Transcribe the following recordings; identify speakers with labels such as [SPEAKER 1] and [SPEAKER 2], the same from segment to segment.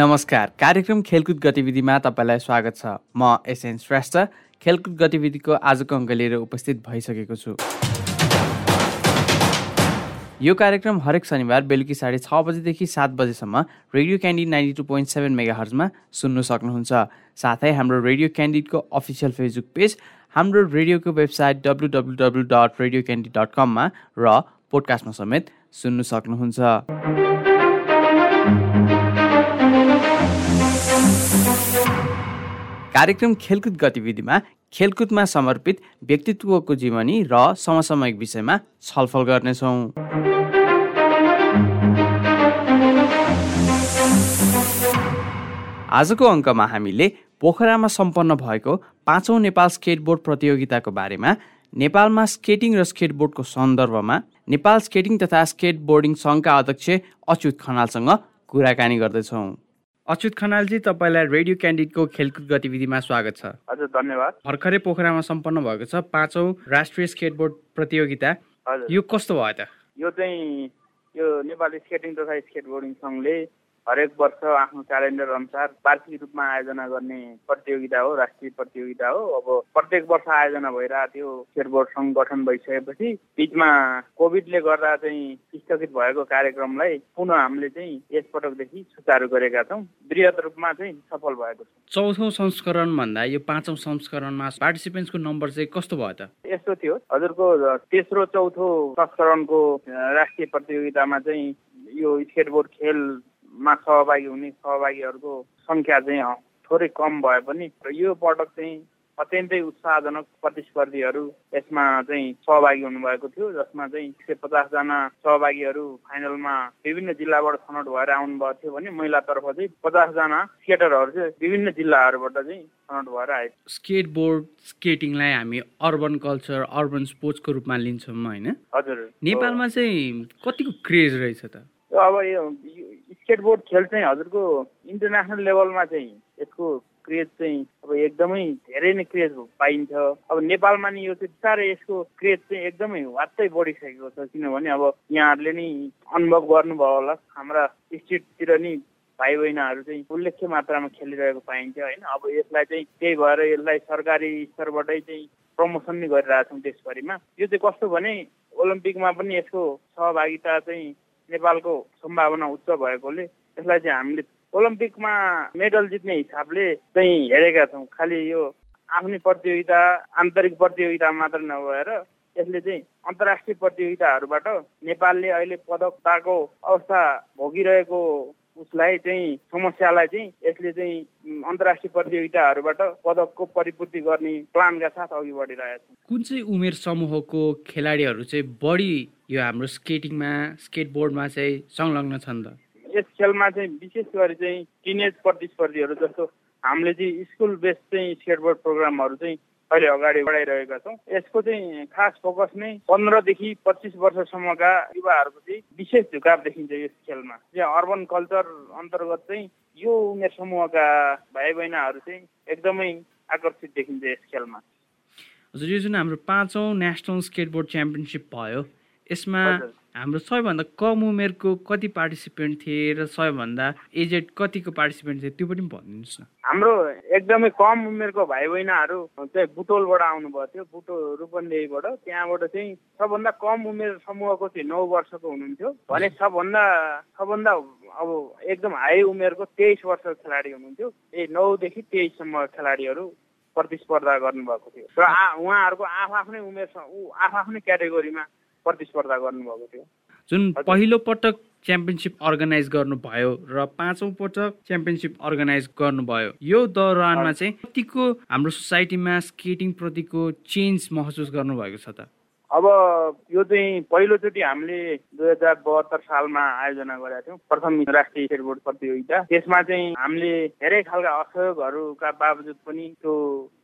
[SPEAKER 1] नमस्कार। कार्यक्रम खेलकुद गतिविधिमा तपाईँलाई स्वागत छ। म एसएन श्रेष्ठ। खेलकुद गतिविधिको आजको अङ्क लिएर उपस्थित भइसकेको छु। यो कार्यक्रम हरेक शनिबार बेलुकी साढे छ बजीदेखि सात बजेसम्म radio Candid ninety two point seven mega हर्जमा सुन्नु सक्नुहुन्छ। साथै हाम्रो रेडियो क्यान्डिडको अफिसियल फेसबुक पेज हाम्रो रेडियोको website W W W dot radio Candid dot कममा र पोडकास्टमा समेत सुन्नु सक्नुहुन्छ। कार्यक्रम खेलकुद गतिविधिमा खेलकुदमा समर्पित व्यक्तित्वको जीवनी र समसामयिक विषयमा छलफल गर्नेछौँ। आजको अङ्कमा हामीले पोखरामा सम्पन्न भएको पाँचौँ नेपाल स्केटबोर्ड प्रतियोगिताको बारेमा नेपालमा स्केटिङ र स्केटबोर्डको सन्दर्भमा नेपाल स्केटिङ तथा स्केटबोर्डिङ सङ्घका अध्यक्ष अच्युत खनालसँग कुराकानी गर्दैछौँ। अच्युत खनालजी तपाईँलाई रेडियो क्यान्डिडको खेलकुद गतिविधिमा स्वागत छ।
[SPEAKER 2] हजुर धन्यवाद।
[SPEAKER 1] भर्खरै पोखरामा सम्पन्न भएको छ पाँचौँ राष्ट्रिय स्केटबोर्ड प्रतियोगिता। यो कस्तो भयो त?
[SPEAKER 2] यो चाहिँ यो नेपाली स्केटिङ तथा स्केटबोर्डिङ सङ्घले हरेक वर्ष आफ्नो क्यालेन्डर अनुसार वार्षिक रूपमा आयोजना गर्ने प्रतियोगिता हो राष्ट्रिय प्रतियोगिता हो। अब प्रत्येक वर्ष आयोजना भइरहेको थियो स्केटबोर्ड सङ्घ गठन भइसकेपछि बिचमा कोभिडले गर्दा चाहिँ स्थगित भएको कार्यक्रमलाई पुनः हामीले चाहिँ यसपटकदेखि सुचारू गरेका छौँ। वृहत रूपमा चाहिँ सफल भएको छ।
[SPEAKER 1] चौथौँ संस्करण भन्दा यो पाँचौँ संस्करणमा पार्टिसिपेन्ट्सको नम्बर चाहिँ कस्तो भयो त?
[SPEAKER 2] यस्तो थियो हजुरको तेस्रो चौथो संस्करणको राष्ट्रिय प्रतियोगितामा चाहिँ यो स्केटबोर्ड खेलमा सहभागी हुने सहभागीहरूको सङ्ख्या चाहिँ थोरै कम भए पनि र यो पटक चाहिँ अत्यन्तै उत्साहजनक प्रतिस्पर्धीहरू यसमा चाहिँ सहभागी हुनुभएको थियो जसमा चाहिँ एक सय पचासजना सहभागीहरू फाइनलमा विभिन्न जिल्लाबाट छनौट भएर आउनुभएको थियो भने महिलातर्फ चाहिँ पचासजना स्केटरहरू चाहिँ विभिन्न जिल्लाहरूबाट चाहिँ छनौट भएर आए।
[SPEAKER 1] स्केटबोर्ड स्केटिङलाई हामी अर्बन कल्चर अर्बन स्पोर्ट्सको रूपमा लिन्छौँ होइन?
[SPEAKER 2] हजुर।
[SPEAKER 1] नेपालमा चाहिँ कतिको क्रेज रहेछ त?
[SPEAKER 2] अब यो स्केटबोर्ड खेल चाहिँ हजुरको इन्टरनेसनल लेभलमा चाहिँ यसको क्रेज चाहिँ अब एकदमै धेरै नै क्रेज पाइन्छ। अब नेपालमा नि यो चाहिँ बिस्तारै यसको क्रेज चाहिँ एकदमै वात्तै बढिसकेको छ किनभने अब यहाँहरूले नि अनुभव गर्नुभयो होला। हाम्रा स्ट्रिटतिर नि भाइ बहिनीहरू चाहिँ उल्लेख्य मात्रामा खेलिरहेको पाइन्छ होइन। अब यसलाई चाहिँ त्यही भएर यसलाई सरकारी स्तरबाटै चाहिँ प्रमोसन नै गरिरहेछौँ देशभरिमा। यो चाहिँ कस्तो भने ओलम्पिकमा पनि यसको सहभागिता चाहिँ नेपालको सम्भावना उच्च भएकोले यसलाई चाहिँ हामीले ओलम्पिकमा मेडल जित्ने हिसाबले चाहिँ हेरेका छौँ। खालि यो आफ्नै प्रतियोगिता आन्तरिक प्रतियोगिता मात्र नभएर यसले चाहिँ अन्तर्राष्ट्रिय प्रतियोगिताहरूबाट नेपालले अहिले पदकताको अवस्था भोगिरहेको उसलाई चाहिँ समस्यालाई चाहिँ यसले चाहिँ अन्तर्राष्ट्रिय प्रतियोगिताहरूबाट पदकको परिपूर्ति गर्ने प्लानका साथ अघि बढिरहेको छ।
[SPEAKER 1] कुन चाहिँ उमेर समूहको खेलाडीहरू चाहिँ बढी यो हाम्रो स्केटिङमा स्केटबोर्डमा चाहिँ संलग्न छन् त?
[SPEAKER 2] यस खेलमा चाहिँ विशेष गरी चाहिँ टिनेज प्रतिस्पर्धीहरू जस्तो हामीले चाहिँ स्कुल बेस चाहिँ स्केटबोर्ड प्रोग्रामहरू चाहिँ अहिले अगाडि बढाइरहेका छौँ। यसको चाहिँ खास फोकस नै पन्ध्रदेखि पच्चिस वर्षसम्मका युवाहरूको चाहिँ विशेष झुकाव देखिन्छ यस खेलमा। यहाँ अर्बन कल्चर अन्तर्गत चाहिँ यो उमेर समूहका भाइ बहिनीहरू चाहिँ एकदमै आकर्षित देखिन्छ यस खेलमा।
[SPEAKER 1] हजुर यो जुन हाम्रो पाँचौँ नेसनल स्केटबोर्ड च्याम्पियनसिप भयो यसमा। हाम्रो सबैभन्दा कम उमेरको कति पार्टिसिपेन्ट थिए र सबैभन्दा एजेड कतिको पार्टिसिपेन्ट थिए त्यो पनि भनिदिनुहोस् न।
[SPEAKER 2] हाम्रो एकदमै कम उमेरको भाइ बहिनीहरू चाहिँ बुटोलबाट आउनुभएको थियो। बुटो रूपन्देहीबाट त्यहाँबाट चाहिँ सबभन्दा कम उमेर समूहको चाहिँ नौ वर्षको हुनुहुन्थ्यो। भने सबभन्दा सबभन्दा अब एकदम हाई उमेरको तेइस वर्षको खेलाडी हुनुहुन्थ्यो। ए नौदेखि तेइससम्म खेलाडीहरू प्रतिस्पर्धा गर्नुभएको थियो। र उहाँहरूको आफ्नै उमेर आफ्नै क्याटेगोरीमा प्रतिस्पर्धा गर्नुभएको थियो।
[SPEAKER 1] जुन। पहिलो पटक च्याम्पियनसिप अर्गनाइज गर्नुभयो र पाँचौँ पटक च्याम्पियनसिप अर्गनाइज गर्नुभयो यो दौरानमा चाहिँ कतिको हाम्रो सोसाइटीमा स्केटिङ प्रतिको चेन्ज महसुस गर्नुभएको छ त?
[SPEAKER 2] अब यो चाहिँ पहिलोचोटि हामीले दुई हजार बहत्तर सालमा आयोजना गरेका थियौँ। प्रथम राष्ट्रिय स्केटबोर्ड प्रतियोगिता। त्यसमा चाहिँ हामीले धेरै खालका असहयोगहरूका बावजुद पनि त्यो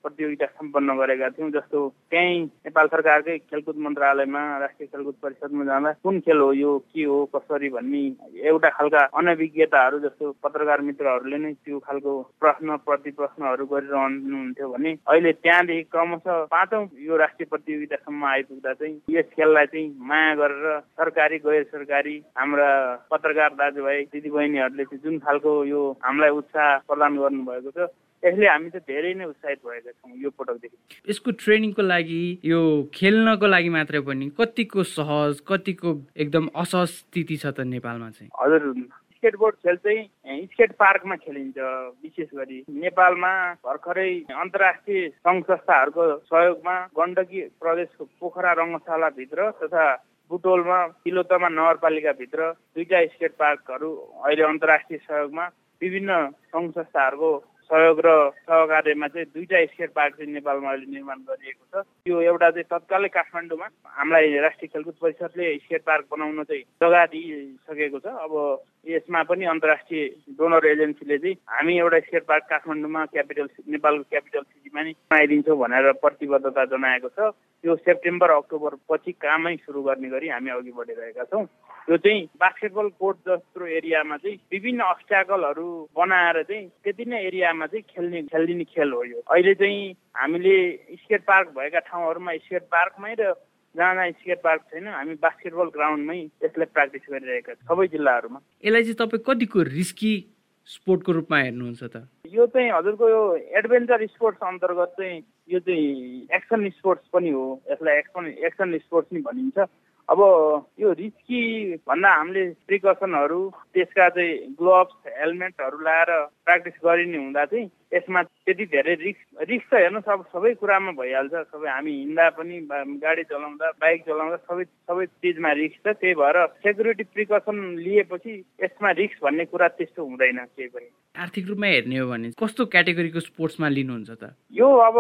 [SPEAKER 2] प्रतियोगिता सम्पन्न गरेका थियौँ जस्तो त्यहीँ नेपाल सरकारकै खेलकुद मन्त्रालयमा राष्ट्रिय खेलकुद परिषदमा जाँदा कुन खेल हो यो के हो कसरी भन्ने एउटा खालका अनभिज्ञताहरू जस्तो पत्रकार मित्रहरूले नै त्यो खालको प्रश्न प्रतिप्रश्नहरू गरिरहनुहुन्थ्यो भने अहिले त्यहाँदेखि क्रमशः पाँचौँ यो राष्ट्रिय प्रतियोगितासम्म आइपुग्दा चाहिँ यस खेललाई चाहिँ माया गरेर सरकारी गैर सरकारी हाम्रा पत्रकार दाजुभाइ दिदीबहिनीहरूले चाहिँ जुन खालको यो हामीलाई उत्साह प्रदान गर्नुभएको छ यसले हामी चाहिँ धेरै नै उत्साहित भएका छौँ यो पटकदेखि।
[SPEAKER 1] यसको ट्रेनिङको लागि यो खेल्नको लागि मात्रै पनि कतिको सहज कतिको एकदम असहज स्थिति छ त नेपालमा चाहिँ?
[SPEAKER 2] हजुर स्केटबोर्ड खेल चाहिँ स्केट पार्कमा खेलिन्छ। विशेष गरी नेपालमा भर्खरै अन्तर्राष्ट्रिय सङ्घ संस्थाहरूको सहयोगमा गण्डकी प्रदेशको पोखरा रङ्गशालाभित्र तथा बुटोलमा तिलोत्तमा नगरपालिकाभित्र दुईटा स्केट पार्कहरू अहिले अन्तर्राष्ट्रिय सहयोगमा विभिन्न सङ्घ संस्थाहरूको सहयोग र सहकार्यमा चाहिँ दुईटा स्केट पार्क चाहिँ नेपालमा अहिले निर्माण गरिएको छ। यो एउटा चाहिँ तत्कालै काठमाडौँमा हामीलाई राष्ट्रिय खेलकुद परिषदले स्केट पार्क बनाउन चाहिँ जग्गा दिइसकेको छ। अब यसमा पनि अन्तर्राष्ट्रिय डोनर एजेन्सीले चाहिँ हामी एउटा स्केट पार्क काठमाडौँमा क्यापिटल नेपालको क्यापिटल सिटीमा नै बनाइदिन्छौँ भनेर प्रतिबद्धता जनाएको छ। यो सेप्टेम्बर अक्टोबर पछि कामै सुरु गर्ने गरी हामी अघि बढिरहेका छौँ। यो चाहिँ बास्केटबल कोर्ट जस्तो एरियामा चाहिँ विभिन्न अस्ट्याकलहरू बनाएर चाहिँ त्यति नै एरियामा चाहिँ खेल्ने खेलिने खेल हो यो। अहिले चाहिँ हामीले स्केट पार्क भएका ठाउँहरूमा स्केट पार्कमै र जहाँ जहाँ स्केट पार्क छैन हामी बास्केटबल ग्राउन्डमै यसलाई प्र्याक्टिस गरिरहेका छौँ सबै जिल्लाहरूमा।
[SPEAKER 1] यसलाई चाहिँ तपाईँ कतिको रिस्की स्पोर्टको रूपमा हेर्नुहुन्छ त?
[SPEAKER 2] यो चाहिँ हजुरको यो एडभेन्चर स्पोर्ट्स अन्तर्गत चाहिँ यो चाहिँ एक्सन स्पोर्ट्स पनि हो यसलाई एक्सन एक्सन स्पोर्ट्स नि भनिन्छ। अब यो रिस्की भन्दा हामीले प्रिकसनहरू त्यसका चाहिँ ग्लोभ्स हेलमेटहरू लगाएर प्र्याक्टिस गरिने हुँदा चाहिँ यसमा त्यति धेरै रिस्क रिस्क त हेर्नुहोस् अब सबै कुरामा भइहाल्छ सबै हामी हिँड्दा पनि गाडी चलाउँदा बाइक चलाउँदा सबै सबै चिजमा रिस्क छ त्यही भएर सेक्युरिटी प्रिकसन लिएपछि यसमा रिस्क भन्ने कुरा त्यस्तो हुँदैन केही पनि।
[SPEAKER 1] आर्थिक रूपमा हेर्ने हो भने कस्तो क्याटेगोरीको स्पोर्ट्समा लिनुहुन्छ त?
[SPEAKER 2] यो अब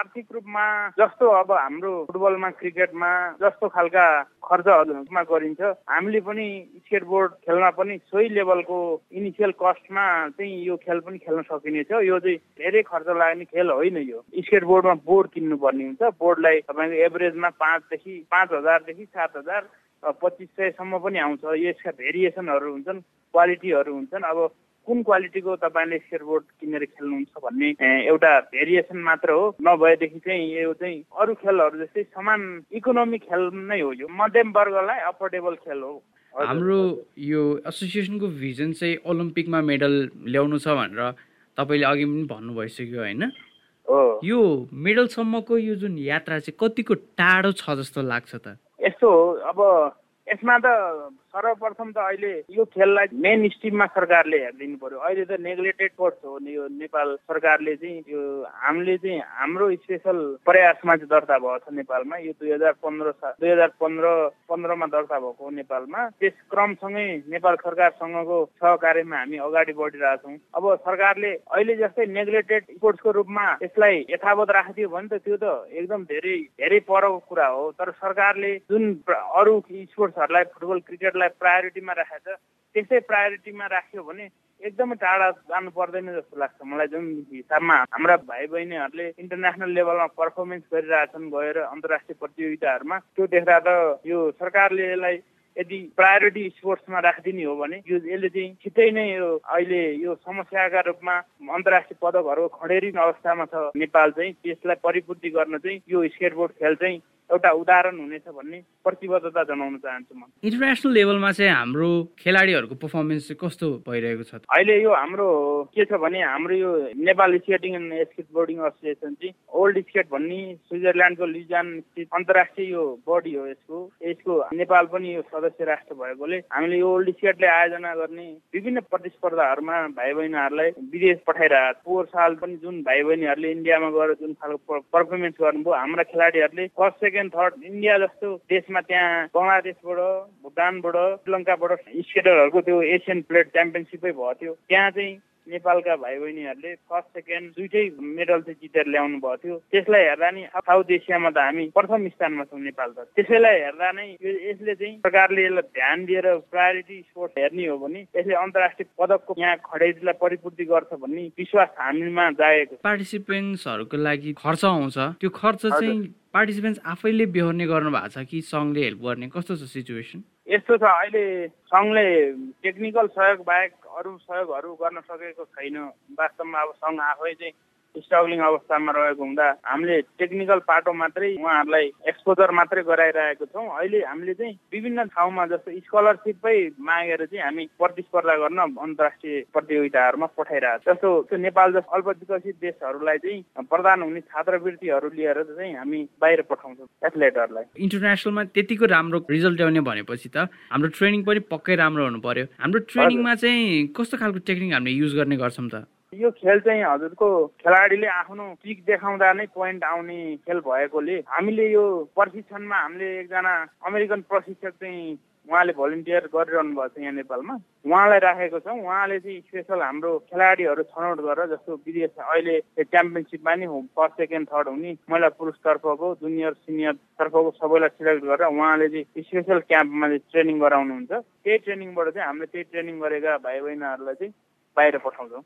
[SPEAKER 2] आर्थिक रूपमा जस्तो अब हाम्रो फुटबलमा क्रिकेटमा जस्तो खालका खर्चहरूमा गरिन्छ हामीले पनि स्केटबोर्ड खेल्न पनि सोही लेभलको इनिसियल कस्टमा चाहिँ यो खेल पनि खेल्न सकिनेछ यो चाहिँ धेरै खर्च लाग्ने खेल होइन यो। स्केटबोर्डमा बोर्ड किन्नुपर्ने हुन्छ। बोर्डलाई तपाईँको एभरेजमा पाँचदेखि पाँच हजारदेखि सात हजार पच्चिस सयसम्म पनि आउँछ। यसका भेरिएसनहरू हुन्छन् क्वालिटीहरू हुन्छन्। अब कुन क्वालिटीको तपाईँले स्केटबोर्ड किनेर खेल्नुहुन्छ भन्ने एउटा भेरिएसन मात्र हो। नभएदेखि चाहिँ यो चाहिँ अरू खेलहरू जस्तै समान इकोनोमिक खेल नै हो यो। मध्यम वर्गलाई अफोर्डेबल खेल हो।
[SPEAKER 1] हाम्रो यो एसोसिएसनको भिजन चाहिँ ओलम्पिकमा मेडल ल्याउनु छ भनेर तपाईँले अघि पनि भन्नु भइसक्यो होइन यो मेडलसम्मको यो जुन यात्रा चाहिँ कतिको टाढो छ जस्तो लाग्छ त?
[SPEAKER 2] यस्तो अब यसमा त सर्वप्रथम त अहिले यो खेललाई मेन स्ट्रिममा सरकारले हेरिदिनु पर्यो अहिले त नेग्लेक्टेड कोर्स हो। यो नेपाल सरकारले चाहिँ यो हामीले चाहिँ हाम्रो स्पेसल प्रयासमा चाहिँ दर्ता भएको छ नेपालमा। यो दुई हजार पन्ध्र दुई हजार पन्ध्र पन्ध्रमा दर्ता भएको नेपालमा। त्यस क्रमसँगै नेपाल सरकारसँगको सहकार्यमा हामी अगाडि बढिरहेछौँ अब सरकारले अहिले जस्तै नेग्लेक्टेड स्पोर्ट्सको रूपमा यसलाई यथावत राखिदियो भने त त्यो त एकदम धेरै धेरै परको कुरा हो। तर सरकारले जुन अरू स्पोर्ट्सहरूलाई फुटबल क्रिकेटलाई यसलाई प्रायोरिटीमा राखेको छ त्यसै प्रायोरिटीमा राख्यो भने एकदमै टाढा जानु पर्दैन जस्तो लाग्छ मलाई जुन हिसाबमा हाम्रा भाइ बहिनीहरूले इन्टरनेसनल लेभलमा पर्फर्मेन्स गरिरहेछन् गएर अन्तर्राष्ट्रिय प्रतियोगिताहरूमा त्यो देख्दा त यो सरकारले यसलाई यदि प्रायोरिटी स्पोर्ट्समा राखिदिने हो भने यो यसले चाहिँ छिट्टै नै यो अहिले यो समस्याका रूपमा अन्तर्राष्ट्रिय पदकहरूको खडेरी अवस्थामा छ। नेपाल चाहिँ त्यसलाई परिपूर्ति गर्न चाहिँ यो स्केटबोर्ड खेल चाहिँ एउटा उदाहरण हुनेछ भन्ने प्रतिबद्धता जनाउन चाहन्छु म।
[SPEAKER 1] इन्टरनेसनल लेभलमा चाहिँ हाम्रो खेलाडीहरूको पर्फर्मेन्स चाहिँ कस्तो भइरहेको छ?
[SPEAKER 2] अहिले यो हाम्रो के छ भने हाम्रो यो Nepal skating and skate boarding association चाहिँ ओल्ड स्केट भन्ने स्विजरल्यान्डको लिजान स्थित अन्तर्राष्ट्रिय यो बडी हो यसको। यसको नेपाल पनि यो सदस्य राष्ट्र भएकोले हामीले यो ओल्ड स्केटले आयोजना गर्ने विभिन्न प्रतिस्पर्धाहरूमा भाइ बहिनीहरूलाई विदेश पठाइरहेको पोहोर साल पनि जुन भाइ बहिनीहरूले इन्डियामा गएर जुन खालको पर्फर्मेन्स गर्नुभयो हाम्रा खेलाडीहरूले first second second third India जस्तो देशमा त्यहाँ बङ्गलादेशबाट भुटानबाट श्रीलङ्काबाट स्केटरहरूको त्यो एसियन प्लेट च्याम्पियनसिपै भएको थियो त्यहाँ चाहिँ नेपालका भाइ बहिनीहरूले फर्स्ट सेकेन्ड दुइटै मेडल चाहिँ जितेर ल्याउनु भएको थियो। त्यसलाई हेर्दा नि साउथ एसियामा त हामी प्रथम स्थानमा छौँ नेपाल त। त्यसैलाई हेर्दा नै यसले चाहिँ सरकारले यसलाई ध्यान दिएर प्रायोरिटी स्पोर्ट्स हेर्ने हो भने यसले अन्तर्राष्ट्रिय पदकको यहाँ खडेरीलाई परिपूर्ति गर्छ भन्ने विश्वास हामीमा जागेको
[SPEAKER 1] पार्टिसिपेन्ट्सहरूको लागि खर्च आउँछ। त्यो खर्च चाहिँ पार्टिसिपेन्ट्स आफैले बेहोर्ने गर्नु भएको छ कि सङ्घले हेल्प गर्ने? कस्तो छ सिचुएसन?
[SPEAKER 2] यस्तो छ अहिले सङ्घले टेक्निकल सहयोग बाहेक अरू सहयोगहरू गर्न सकेको छैन। वास्तवमा अब सङ्घ आफै चाहिँ स्ट्रगलिङ अवस्थामा रहेको हुँदा हामीले टेक्निकल पाटो मात्रै उहाँहरूलाई एक्सपोजर मात्रै गराइरहेको छौँ। अहिले हामीले चाहिँ विभिन्न ठाउँमा जस्तो स्कलरसिपै मागेर चाहिँ हामी प्रतिस्पर्धा गर्न अन्तर्राष्ट्रिय प्रतियोगिताहरूमा पठाइरहेको जस्तो त्यो नेपाल जस्तो अल्प विकसित देशहरूलाई चाहिँ प्रदान हुने छात्रवृत्तिहरू लिएर चाहिँ हामी बाहिर पठाउँछौँ एथलेटहरूलाई।
[SPEAKER 1] इन्टरनेसनलमा त्यतिको राम्रो रिजल्ट ल्याउने भनेपछि त हाम्रो ट्रेनिङ पनि पक्कै राम्रो हुनु पर्यो। हाम्रो ट्रेनिङमा चाहिँ कस्तो खालको टेक्निक हामीले युज गर्ने गर्छौँ त?
[SPEAKER 2] यो खेल चाहिँ हजुरको खेलाडीले आफ्नो पिक देखाउँदा नै पोइन्ट आउने खेल भएकोले हामीले यो प्रशिक्षणमा हामीले एकजना अमेरिकन प्रशिक्षक चाहिँ उहाँले भलिन्टियर गरिरहनु भएको छ यहाँ नेपालमा। उहाँलाई राखेको छौँ। उहाँले चाहिँ स्पेसल हाम्रो खेलाडीहरू छनौट गरेर जस्तो विदेश अहिले च्याम्पियनसिपमा नि फर्स्ट सेकेन्ड थर्ड हुने महिला पुरुषतर्फको जुनियर सिनियर तर्फको सबैलाई सिलेक्ट गरेर उहाँले चाहिँ स्पेसल क्याम्पमा चाहिँ ट्रेनिङ गराउनुहुन्छ। त्यही ट्रेनिङबाट चाहिँ हामीले त्यही ट्रेनिङ गरेका भाइ बहिनीहरूलाई चाहिँ बाहिर पठाउँछौँ।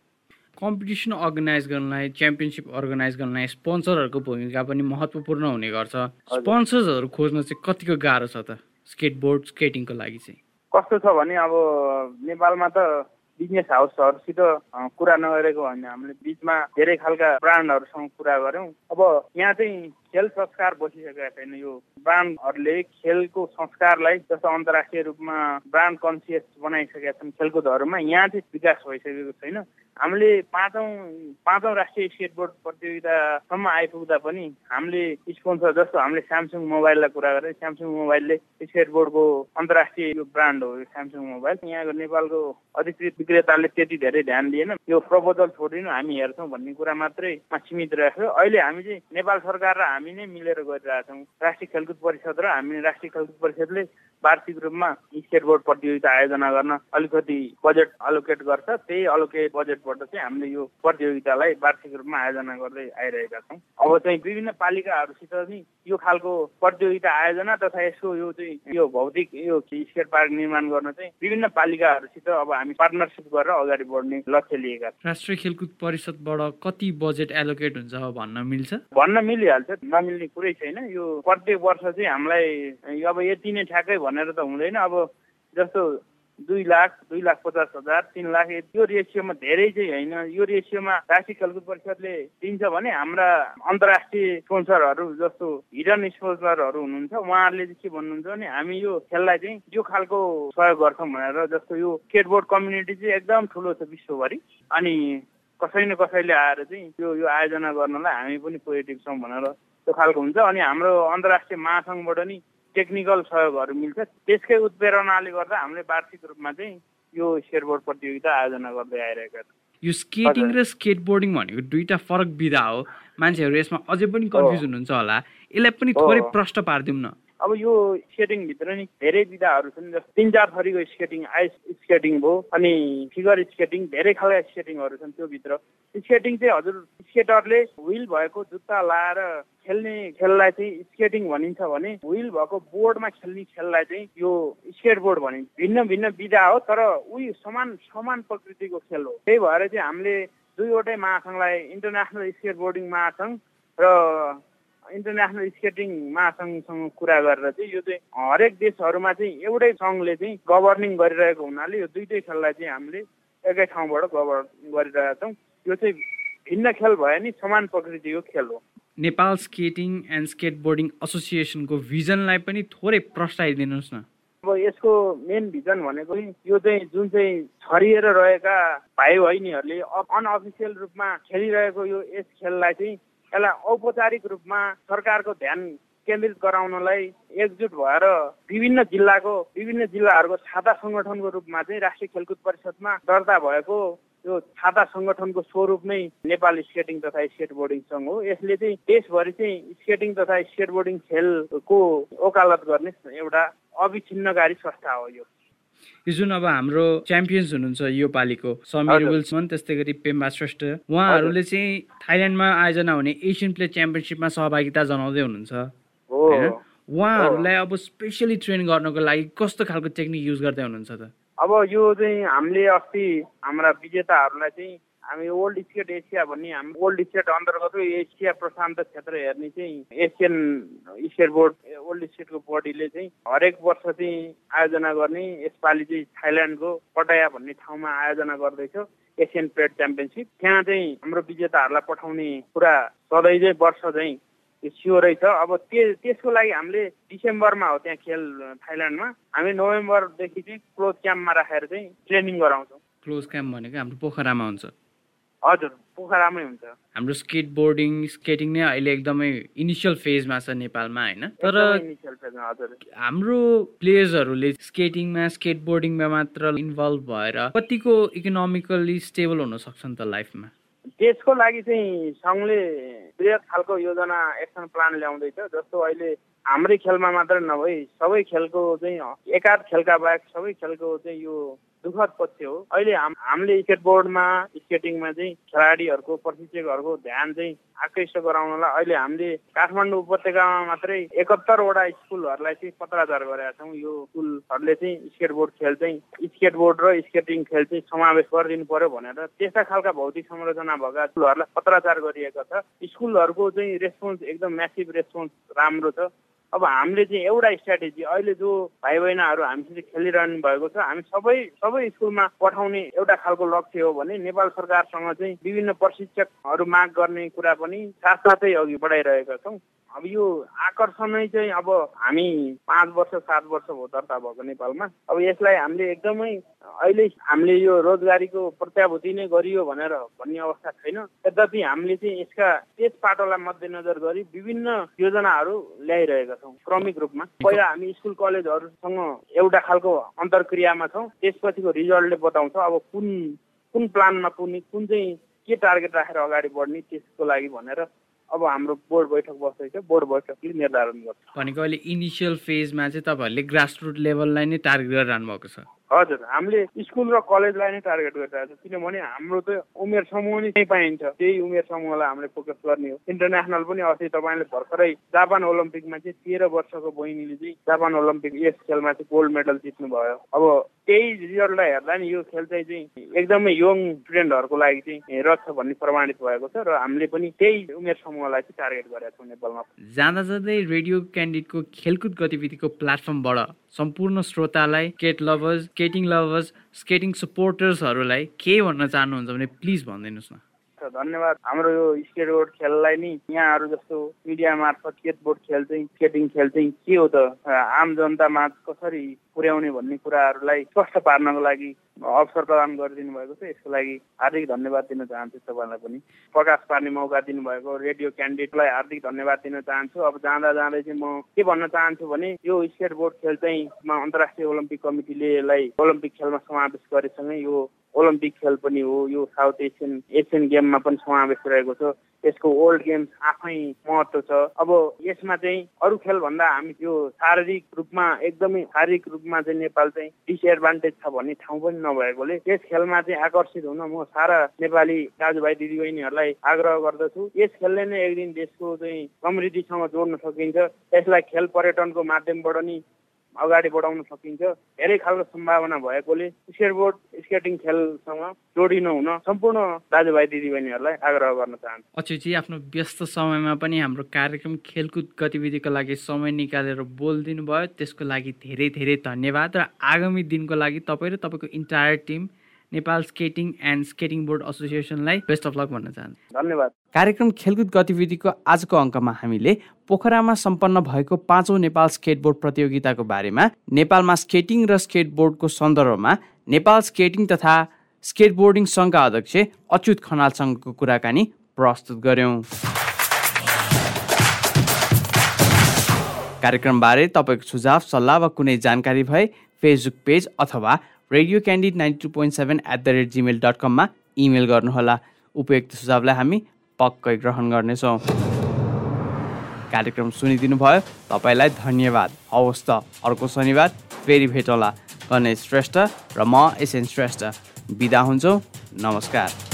[SPEAKER 1] कम्पिटिसन अर्गनाइज गर्नलाई च्याम्पियनसिप अर्गनाइज गर्नलाई स्पोन्सरहरूको भूमिका पनि महत्त्वपूर्ण हुने गर्छ। स्पोन्सर्सहरू खोज्न चाहिँ कतिको गाह्रो छ त? स्केटबोर्ड स्केटिङको लागि चाहिँ।
[SPEAKER 2] कस्तो छ भने अब नेपालमा त बिजनेस हाउसहरूसित कुरा नगरेको भने हामीले बिचमा धेरै खालका ब्रान्डहरूसँग कुरा गऱ्यौँ। अब यहाँ चाहिँ खेल संस्कार बसिसकेका छैन यो ब्रान्डहरूले खेलको संस्कारलाई जस्तो अन्तर्राष्ट्रिय रूपमा ब्रान्ड कन्सियस बनाइसकेका छन् खेलकुदहरूमा यहाँ चाहिँ विकास भइसकेको छैन। हामीले पाँचौँ पाँचौँ राष्ट्रिय स्केटबोर्ड प्रतियोगितासम्म आइपुग्दा पनि हामीले स्पोन्सर जस्तो हामीले स्यामसङ मोबाइललाई कुरा गरेँ स्यामसङ मोबाइलले स्केटबोर्डको अन्तर्राष्ट्रिय यो ब्रान्ड हो यो स्यामसङ मोबाइल। यहाँको नेपालको अधिकृत विक्रेताले त्यति धेरै ध्यान दिएन। यो प्रपोजल छोडिनु हामी हेर्छौँ भन्ने कुरा मात्रैमा सीमित रहेको अहिले हामी चाहिँ नेपाल सरकार र हामी नै मिलेर गरिरहेछौँ राष्ट्रिय खेलकुद परिषद र हामी राष्ट्रिय खेलकुद परिषदले वार्षिक रूपमा स्केटबोर्ड प्रतियोगिता आयोजना गर्न अलिकति बजेट अलोकेट गर्छ। त्यही अलोकेट बजेटबाट चाहिँ हामीले यो प्रतियोगितालाई वार्षिक रूपमा आयोजना गर्दै आइरहेका छौँ। अब चाहिँ विभिन्न पालिकाहरूसित पनि यो खालको प्रतियोगिता आयोजना तथा यसको यो चाहिँ यो भौतिक यो स्केट पार्क निर्माण गर्न चाहिँ विभिन्न पालिकाहरूसित अब हामी पार्टनरसिप गरेर अगाडि बढ्ने लक्ष्य लिएका
[SPEAKER 1] छौँ। राष्ट्रिय खेलकुद परिषदबाट कति बजेट एलोकेट हुन्छ भन्न मिल्छ?
[SPEAKER 2] भन्न मिलिहाल्छ। नमिल्ने कुरै छैन। यो प्रत्येक वर्ष चाहिँ हामीलाई अब यति नै ठ्याक्कै भनेर त हुँदैन। अब जस्तो दुई लाख दुई लाख पचास हजार तिन लाख यो रेसियोमा धेरै चाहिँ होइन। यो रेसियोमा राष्ट्रिय खेलकुद परिषदले दिन्छ भने हाम्रा अन्तर्राष्ट्रिय स्पोन्सरहरू जस्तो हिडन स्पोन्सरहरू हुनुहुन्छ उहाँहरूले चाहिँ के भन्नुहुन्छ भने हामी यो खेललाई चाहिँ यो खालको सहयोग गर्छौँ भनेर जस्तो यो स्केटबोर्ड कम्युनिटी चाहिँ एकदम ठुलो छ विश्वभरि। अनि कसै न कसैले आएर चाहिँ यो यो आयोजना गर्नलाई हामी पनि पोजिटिभ छौँ भनेर त्यो खालको हुन्छ। अनि हाम्रो अन्तर्राष्ट्रिय महासङ्घबाट नि टेक्निकल सहयोगहरू मिल्छ। त्यसकै उत्प्रेरणाले गर्दा हामीले वार्षिक रूपमा चाहिँ यो स्केटबोर्ड प्रतियोगिता आयोजना गर्दै आइरहेका छौँ।
[SPEAKER 1] यो स्केटिङ र स्केटबोर्डिङ भनेको दुईवटा फरक विधा हो। मान्छेहरू यसमा अझै पनि कन्फ्युज हुनुहुन्छ होला। यसलाई पनि थोरै प्रष्ट पारिदिउँ न।
[SPEAKER 2] अब यो स्केटिङभित्र नि धेरै विधाहरू छन् जस्तो तिन चार थरीको स्केटिङ आइस स्केटिङ भयो अनि फिगर स्केटिङ धेरै खालका स्केटिङहरू छन् त्यो भित्र। स्केटिङ चाहिँ हजुर स्केटरले विल भएको जुत्ता लाएर खेल्ने खेललाई चाहिँ स्केटिङ भनिन्छ भने विल भएको बोर्डमा खेल्ने खेललाई चाहिँ यो स्केट बोर्ड भनिन्छ। भिन्न भिन्न विधा हो तर उही समान समान प्रकृतिको खेल हो। त्यही भएर चाहिँ हामीले दुईवटै महासङ्घलाई इन्टरनेसनल स्केट बोर्डिङ महासङ्घ र इन्टरनेसनल स्केटिङ महासङ्घसँग कुरा गरेर चाहिँ यो चाहिँ हरेक देशहरूमा चाहिँ एउटै सङ्घले चाहिँ गभर्निङ गरिरहेको हुनाले यो दुइटै खेललाई चाहिँ हामीले एकै ठाउँबाट गभर्न गरिरहेका छौँ। यो चाहिँ भिन्न खेल भए नि समान प्रकृतिको खेल हो।
[SPEAKER 1] नेपाल स्केटिङ एन्ड स्केटबोर्डिङ एसोसिएसनको भिजनलाई पनि थोरै प्रस्ताइदिनुहोस् न।
[SPEAKER 2] अब यसको मेन भिजन भनेको यो चाहिँ जुन चाहिँ छरिएर रहेका भाइ बहिनीहरूले अनअफिसियल रूपमा खेलिरहेको यो यस खेललाई चाहिँ यसलाई औपचारिक रूपमा सरकारको ध्यान केन्द्रित गराउनलाई एकजुट भएर विभिन्न जिल्लाको विभिन्न जिल्लाहरूको छाता सङ्गठनको रूपमा चाहिँ राष्ट्रिय खेलकुद परिषदमा दर्ता भएको यो छाता सङ्गठनको स्वरूप नै नेपाल स्केटिङ तथा स्केट बोर्डिङ सङ्घ हो। यसले चाहिँ देशभरि चाहिँ स्केटिङ तथा स्केट बोर्डिङ खेलको वकालत गर्ने एउटा अविच्छिन्नकारी संस्था हो यो।
[SPEAKER 1] यो जुन अब हाम्रो च्याम्पियन्स हुनुहुन्छ यो पालिको समीर विल्सन त्यस्तै गरी पेम्बा श्रेष्ठ उहाँहरूले चाहिँ थाइल्यान्डमा आयोजना हुने एसियन प्ले च्याम्पियनसिपमा सहभागिता जनाउँदै हुनुहुन्छ। होइन? उहाँहरूलाई अब स्पेसली ट्रेन गर्नको लागि कस्तो खालको टेक्निक युज गर्दै हुनुहुन्छ त?
[SPEAKER 2] अब यो चाहिँ हामीले अस्ति हाम्रा विजेताहरूलाई चाहिँ हामी ओल्ड स्टेट एसिया भन्ने हामी ओल्ड स्टेट अन्तर्गत एसिया प्रशान्त क्षेत्र हेर्ने चाहिँ एसियन स्टेट बोर्ड ओल्ड स्टेटको बडीले चाहिँ हरेक वर्ष चाहिँ आयोजना गर्ने यसपालि चाहिँ थाइल्यान्डको पटाया भन्ने ठाउँमा आयोजना गर्दैछ एसियन पेड च्याम्पियनसिप। त्यहाँ चाहिँ हाम्रो विजेताहरूलाई पठाउने कुरा सधैँ चाहिँ वर्ष चाहिँ स्योरै छ अब त्यो त्यसको लागि हामीले डिसेम्बरमा हो त्यहाँ खेल थाइल्यान्डमा। हामी नोभेम्बरदेखि चाहिँ क्लोज क्याम्पमा राखेर चाहिँ ट्रेनिङ गराउँछौँ।
[SPEAKER 1] क्लोज क्याम्प भनेको हाम्रो पोखरामा हुन्छ।
[SPEAKER 2] हजुर पोखरामै हुन्छ।
[SPEAKER 1] हाम्रो स्केट बोर्डिङ स्केटिङ नै अहिले एकदमै इनिसियल फेजमा छ नेपालमा होइन? तर हाम्रो प्लेयर्सहरूले स्केटिङमा स्केट बोर्डिङमा मात्र इन्भल्भ भएर कतिको इकोनोमिकल्ली स्टेबल हुन सक्छन् त लाइफमा
[SPEAKER 2] त्यसको लागि चाहिँ सङ्घले बृहत खालको योजना एक्सन प्लान ल्याउँदैछ जस्तो अहिले हाम्रै खेलमा मात्र नभई सबै खेलको चाहिँ एकाध खेलका बाहेक सबै खेलको चाहिँ यो दुःखद पक्ष हो अहिले हाम हामीले स्केटबोर्डमा स्केटिङमा चाहिँ खेलाडीहरूको प्रशिक्षकहरूको ध्यान चाहिँ आकृष्ट गराउनलाई अहिले हामीले काठमाडौँ उपत्यकामा मात्रै एकहत्तरवटा स्कुलहरूलाई चाहिँ पत्राचार गरेका छौँ। यो स्कुलहरूले चाहिँ स्केटबोर्ड खेल चाहिँ स्केटबोर्ड र स्केटिङ खेल चाहिँ समावेश गरिदिनु पर्यो भनेर त्यस्ता खालका भौतिक संरचना भएका स्कुलहरूलाई पत्राचार गरिएको छ। स्कुलहरूको चाहिँ रेस्पोन्स एकदम म्यासिभ रेस्पोन्स राम्रो छ। अब हामीले चाहिँ एउटा स्ट्राटेजी अहिले जो भाइ बहिनीहरू हामीसित खेलिरहनु भएको छ हामी सबै सबै स्कुलमा पठाउने एउटा खालको लक्ष्य हो भने नेपाल सरकारसँग चाहिँ विभिन्न प्रशिक्षकहरू माग गर्ने कुरा पनि साथसाथै अघि बढाइरहेका छौँ। अब यो आकर्षणै चाहिँ अब हामी पाँच वर्ष सात वर्ष भयो दर्ता भएको नेपालमा अब यसलाई हामीले एकदमै अहिले हामीले यो रोजगारीको प्रत्याभूति नै गरियो भनेर भन्ने अवस्था छैन। यद्यपि हामीले चाहिँ यसका त्यस पाटोलाई मध्यनजर गरी विभिन्न योजनाहरू ल्याइरहेका छौँ क्रमिक रूपमा। पहिला हामी स्कुल कलेजहरूसँग एउटा खालको अन्तर्क्रियामा छौँ। त्यसपछिको रिजल्टले बताउँछ अब कुन कुन प्लानमा पुग्ने कुन चाहिँ के टार्गेट राखेर अगाडि बढ्ने त्यसको लागि भनेर अब हाम्रो बोर्ड बैठक बस्दैछ बोर्ड बैठकले निर्धारण गर्छ।
[SPEAKER 1] भनेको अहिले इनिसियल फेजमा चाहिँ तपाईँहरूले ग्रासरुट लेभललाई नै टार्गेट गरिरहनु भएको छ।
[SPEAKER 2] हजुर हामीले स्कुल र कलेजलाई नै टार्गेट गरिरहेको छ। किनभने हाम्रो त उमेर समूह नै पाइन्छ। त्यही उमेर समूहलाई हामीले फोकस गर्ने हो। इन्टरनेसनल पनि अस्ति तपाईँले भर्खरै जापान ओलम्पिकमा चाहिँ तेह्र वर्षको बहिनीले चाहिँ जापान ओलम्पिक यस खेलमा चाहिँ गोल्ड मेडल जित्नु भयो अब त्यही रिजल्टलाई हेर्दा नि यो खेल चाहिँ चाहिँ एकदमै यङ स्टुडेन्टहरूको लागि चाहिँ रहेछ भन्ने प्रमाणित भएको छ र हामीले पनि त्यही उमेर समूहलाई चाहिँ टार्गेट गरेका छौँ नेपालमा।
[SPEAKER 1] जाँदा जाँदै रेडियो क्यान्डिडेटको खेलकुद गतिविधिको प्लेटफर्मबाट सम्पूर्ण श्रोतालाई skate lovers skating lovers skating सपोर्टर्सहरूलाई के भन्न चाहनुहुन्छ भने प्लिज भनिदिनुहोस्
[SPEAKER 2] न। धन्यवाद। हाम्रो यो स्केट बोर्ड खेललाई नि यहाँहरू जस्तो मिडिया मार्फत स्केट बोर्ड खेल चाहिँ स्केटिङ खेल चाहिँ के हो त? आम जनतामा कसरी पुर्याउने भन्ने कुराहरूलाई स्पष्ट पार्नको लागि अवसर प्रदान गरिदिनु भएको छ। यसको लागि हार्दिक धन्यवाद दिन चाहन्छु तपाईँलाई पनि। प्रकाश पार्ने मौका दिनुभएको रेडियो क्यान्डिडेटलाई हार्दिक धन्यवाद दिन चाहन्छु। अब जाँदा जाँदै चाहिँ म के भन्न चाहन्छु भने यो स्केट बोर्ड खेल चाहिँ अन्तर्राष्ट्रिय ओलम्पिक कमिटीले यसलाई ओलम्पिक खेलमा समावेश गरेसँगै यो ओलम्पिक खेल पनि हो। यो साउथ एसियन एसियन गेममा पनि समावेश रहेको छ। यसको ओल्ड गेम्स आफै महत्त्व छ। अब यसमा चाहिँ अरू खेलभन्दा हामी यो शारीरिक रूपमा एकदमै शारीरिक रूपमा चाहिँ नेपाल चाहिँ डिसएडभान्टेज छ भन्ने ठाउँ पनि नभएकोले यस खेलमा चाहिँ आकर्षित हुन म सारा नेपाली दाजुभाइ दिदीबहिनीहरूलाई आग्रह गर्दछु। यस खेलले नै एक दिन देशको चाहिँ समृद्धिसँग जोड्न सकिन्छ। यसलाई खेल पर्यटनको माध्यमबाट नि अगाडि बढाउन सकिन्छ। धेरै खालको सम्भावना भएकोले स्केटबोर्ड स्केटिङ खेलसँग जोडिनु हुन सम्पूर्ण दाजुभाइ दिदीबहिनीहरूलाई आग्रह गर्न चाहन्छु।
[SPEAKER 1] अच्युतजी आफ्नो व्यस्त समयमा पनि हाम्रो कार्यक्रम खेलकुद गतिविधिको लागि समय निकालेर बोलिदिनु भयो त्यसको लागि धेरै धेरै धन्यवाद र आगामी दिनको लागि तपाईँ र तपाईँको entire team Nepal skating and skating board एसोसिएसनलाई best of luck भन्न चाहन्छु।
[SPEAKER 2] धन्यवाद।
[SPEAKER 1] कार्यक्रम खेलकुद गतिविधिको आजको अङ्कमा हामीले पोखरामा सम्पन्न भएको पाँचौँ नेपाल स्केटबोर्ड प्रतियोगिताको बारेमा नेपालमा स्केटिङ र स्केटबोर्डको सन्दर्भमा नेपाल स्केटिङ तथा स्केटबोर्डिङ सङ्घका अध्यक्ष अच्युत खनालसँगको कुराकानी प्रस्तुत गर्यौँ। कार्यक्रमबारे तपाईँको सुझाव सल्लाह वा कुनै जानकारी भए फेसबुक पेज अथवा radio Candid ninety two point seven at the rate Gmail dot कममा इमेल गर्नुहोला। उपयुक्त सुझावलाई हामी पक्कै ग्रहण गर्नेछौँ। कार्यक्रम सुनिदिनु भयो। तपाईँलाई धन्यवाद। हवस् त अर्को शनिबार फेरि भेटौँला। गणेश श्रेष्ठ र म एसएन श्रेष्ठ। बिदा हुन्छौँ। नमस्कार।